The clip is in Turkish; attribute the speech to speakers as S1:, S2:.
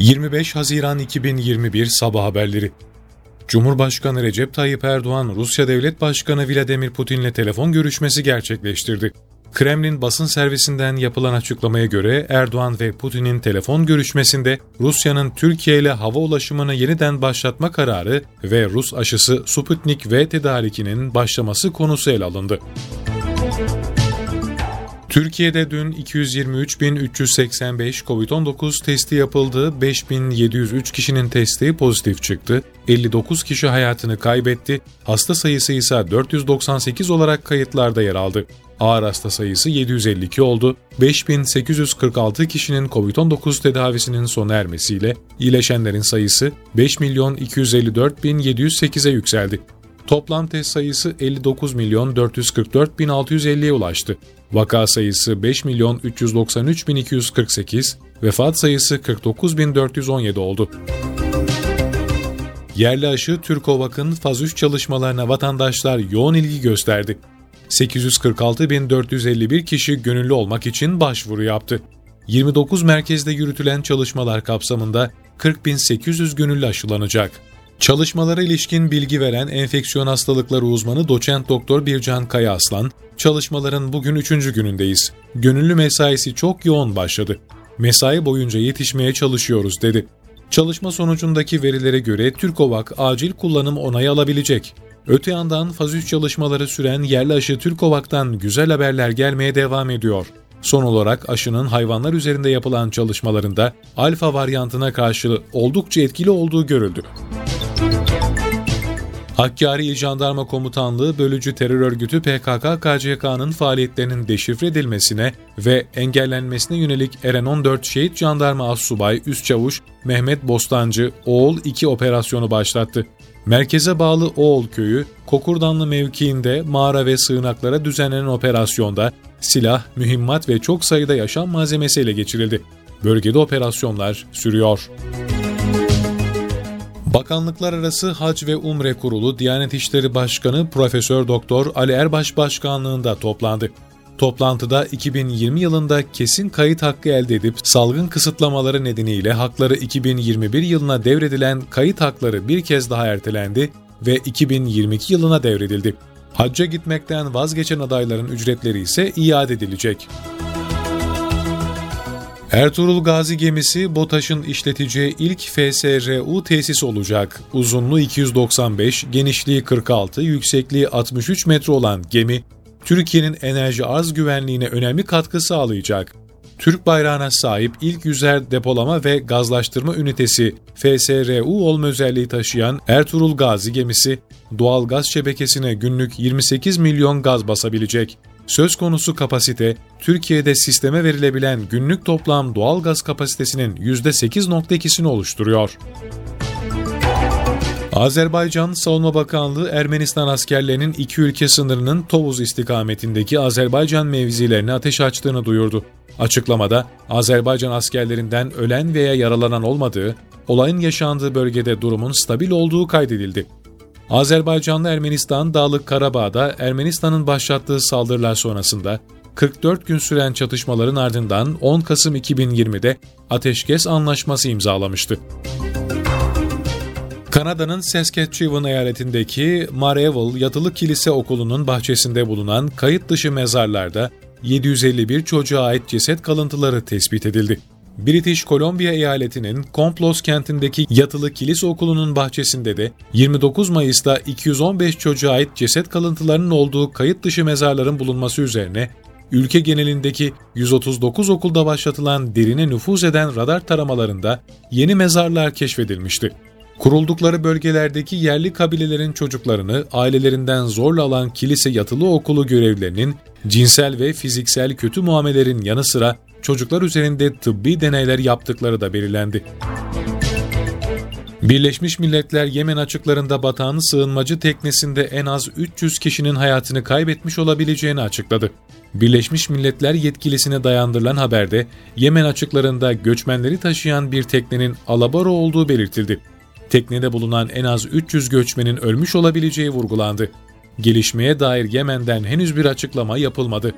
S1: 25 Haziran 2021 Sabah Haberleri Cumhurbaşkanı Recep Tayyip Erdoğan, Rusya Devlet Başkanı Vladimir Putin'le telefon görüşmesi gerçekleştirdi. Kremlin basın servisinden yapılan açıklamaya göre Erdoğan ve Putin'in telefon görüşmesinde Rusya'nın Türkiye ile hava ulaşımını yeniden başlatma kararı ve Rus aşısı Sputnik V tedarikinin başlaması konusu ele alındı. Türkiye'de dün 223.385 COVID-19 testi yapıldı, 5.703 kişinin testi pozitif çıktı, 59 kişi hayatını kaybetti, hasta sayısı ise 498 olarak kayıtlarda yer aldı. Ağır hasta sayısı 752 oldu, 5846 kişinin COVID-19 tedavisinin sona ermesiyle iyileşenlerin sayısı 5.254.708'e yükseldi. Toplam test sayısı 59 milyon 444 bin 650'ye ulaştı. Vaka sayısı 5 milyon 393 bin 248, vefat sayısı 49 bin 417 oldu. Yerli aşı Türkovak'ın faz 3 çalışmalarına vatandaşlar yoğun ilgi gösterdi. 846.451 kişi gönüllü olmak için başvuru yaptı. 29 merkezde yürütülen çalışmalar kapsamında 40.800 gönüllü aşılanacak. Çalışmalara ilişkin bilgi veren enfeksiyon hastalıkları uzmanı doçent doktor Bircan Kaya Aslan, çalışmaların bugün üçüncü günündeyiz. Gönüllü mesaisi çok yoğun başladı. Mesai boyunca yetişmeye çalışıyoruz dedi. Çalışma sonucundaki verilere göre Türkovak acil kullanım onayı alabilecek. Öte yandan faz 3 çalışmaları süren yerli aşı Türkovak'tan güzel haberler gelmeye devam ediyor. Son olarak aşının hayvanlar üzerinde yapılan çalışmalarında alfa varyantına karşı oldukça etkili olduğu görüldü. Hakkari Jandarma Komutanlığı bölücü terör örgütü PKK-KCK'nın faaliyetlerinin deşifre edilmesine ve engellenmesine yönelik Eren 14 Şehit Jandarma Assubay Üst Çavuş Mehmet Bostancı Oğul 2 operasyonu başlattı. Merkeze bağlı Oğul köyü, Kokurdanlı mevkiinde mağara ve sığınaklara düzenlenen operasyonda silah, mühimmat ve çok sayıda yaşam malzemesi ele geçirildi. Bölgede operasyonlar sürüyor. Bakanlıklar Arası Hac ve Umre Kurulu Diyanet İşleri Başkanı Profesör Doktor Ali Erbaş başkanlığında toplandı. Toplantıda 2020 yılında kesin kayıt hakkı elde edip salgın kısıtlamaları nedeniyle hakları 2021 yılına devredilen kayıt hakları bir kez daha ertelendi ve 2022 yılına devredildi. Hacca gitmekten vazgeçen adayların ücretleri ise iade edilecek. Ertuğrul Gazi gemisi BOTAŞ'ın işleteceği ilk FSRU tesis olacak. Uzunluğu 295, genişliği 46, yüksekliği 63 metre olan gemi, Türkiye'nin enerji arz güvenliğine önemli katkı sağlayacak. Türk bayrağına sahip ilk yüzer depolama ve gazlaştırma ünitesi FSRU olma özelliği taşıyan Ertuğrul Gazi gemisi, doğal gaz şebekesine günlük 28 milyon gaz basabilecek. Söz konusu kapasite, Türkiye'de sisteme verilebilen günlük toplam doğal gaz kapasitesinin %8.2'sini oluşturuyor. Azerbaycan Savunma Bakanlığı Ermenistan askerlerinin iki ülke sınırının Tovuz istikametindeki Azerbaycan mevzilerine ateş açtığını duyurdu. Açıklamada Azerbaycan askerlerinden ölen veya yaralanan olmadığı, olayın yaşandığı bölgede durumun stabil olduğu kaydedildi. Azerbaycanlı Ermenistan Dağlık Karabağ'da Ermenistan'ın başlattığı saldırılar sonrasında 44 gün süren çatışmaların ardından 10 Kasım 2020'de ateşkes anlaşması imzalamıştı. Kanada'nın Saskatchewan eyaletindeki Mareville Yatılı Kilise Okulu'nun bahçesinde bulunan kayıt dışı mezarlarda 751 çocuğa ait ceset kalıntıları tespit edildi. British Columbia eyaletinin Complos kentindeki yatılı kilise okulunun bahçesinde de 29 Mayıs'ta 215 çocuğa ait ceset kalıntılarının olduğu kayıt dışı mezarların bulunması üzerine ülke genelindeki 139 okulda başlatılan derine nüfuz eden radar taramalarında yeni mezarlar keşfedilmişti. Kuruldukları bölgelerdeki yerli kabilelerin çocuklarını ailelerinden zorla alan kilise yatılı okulu görevlilerinin cinsel ve fiziksel kötü muamelerin yanı sıra çocuklar üzerinde tıbbi deneyler yaptıkları da belirlendi. Birleşmiş Milletler Yemen açıklarında batan sığınmacı teknesinde en az 300 kişinin hayatını kaybetmiş olabileceğini açıkladı. Birleşmiş Milletler yetkilisine dayandırılan haberde Yemen açıklarında göçmenleri taşıyan bir teknenin alabora olduğu belirtildi. Teknede bulunan en az 300 göçmenin ölmüş olabileceği vurgulandı. Gelişmeye dair Yemen'den henüz bir açıklama yapılmadı.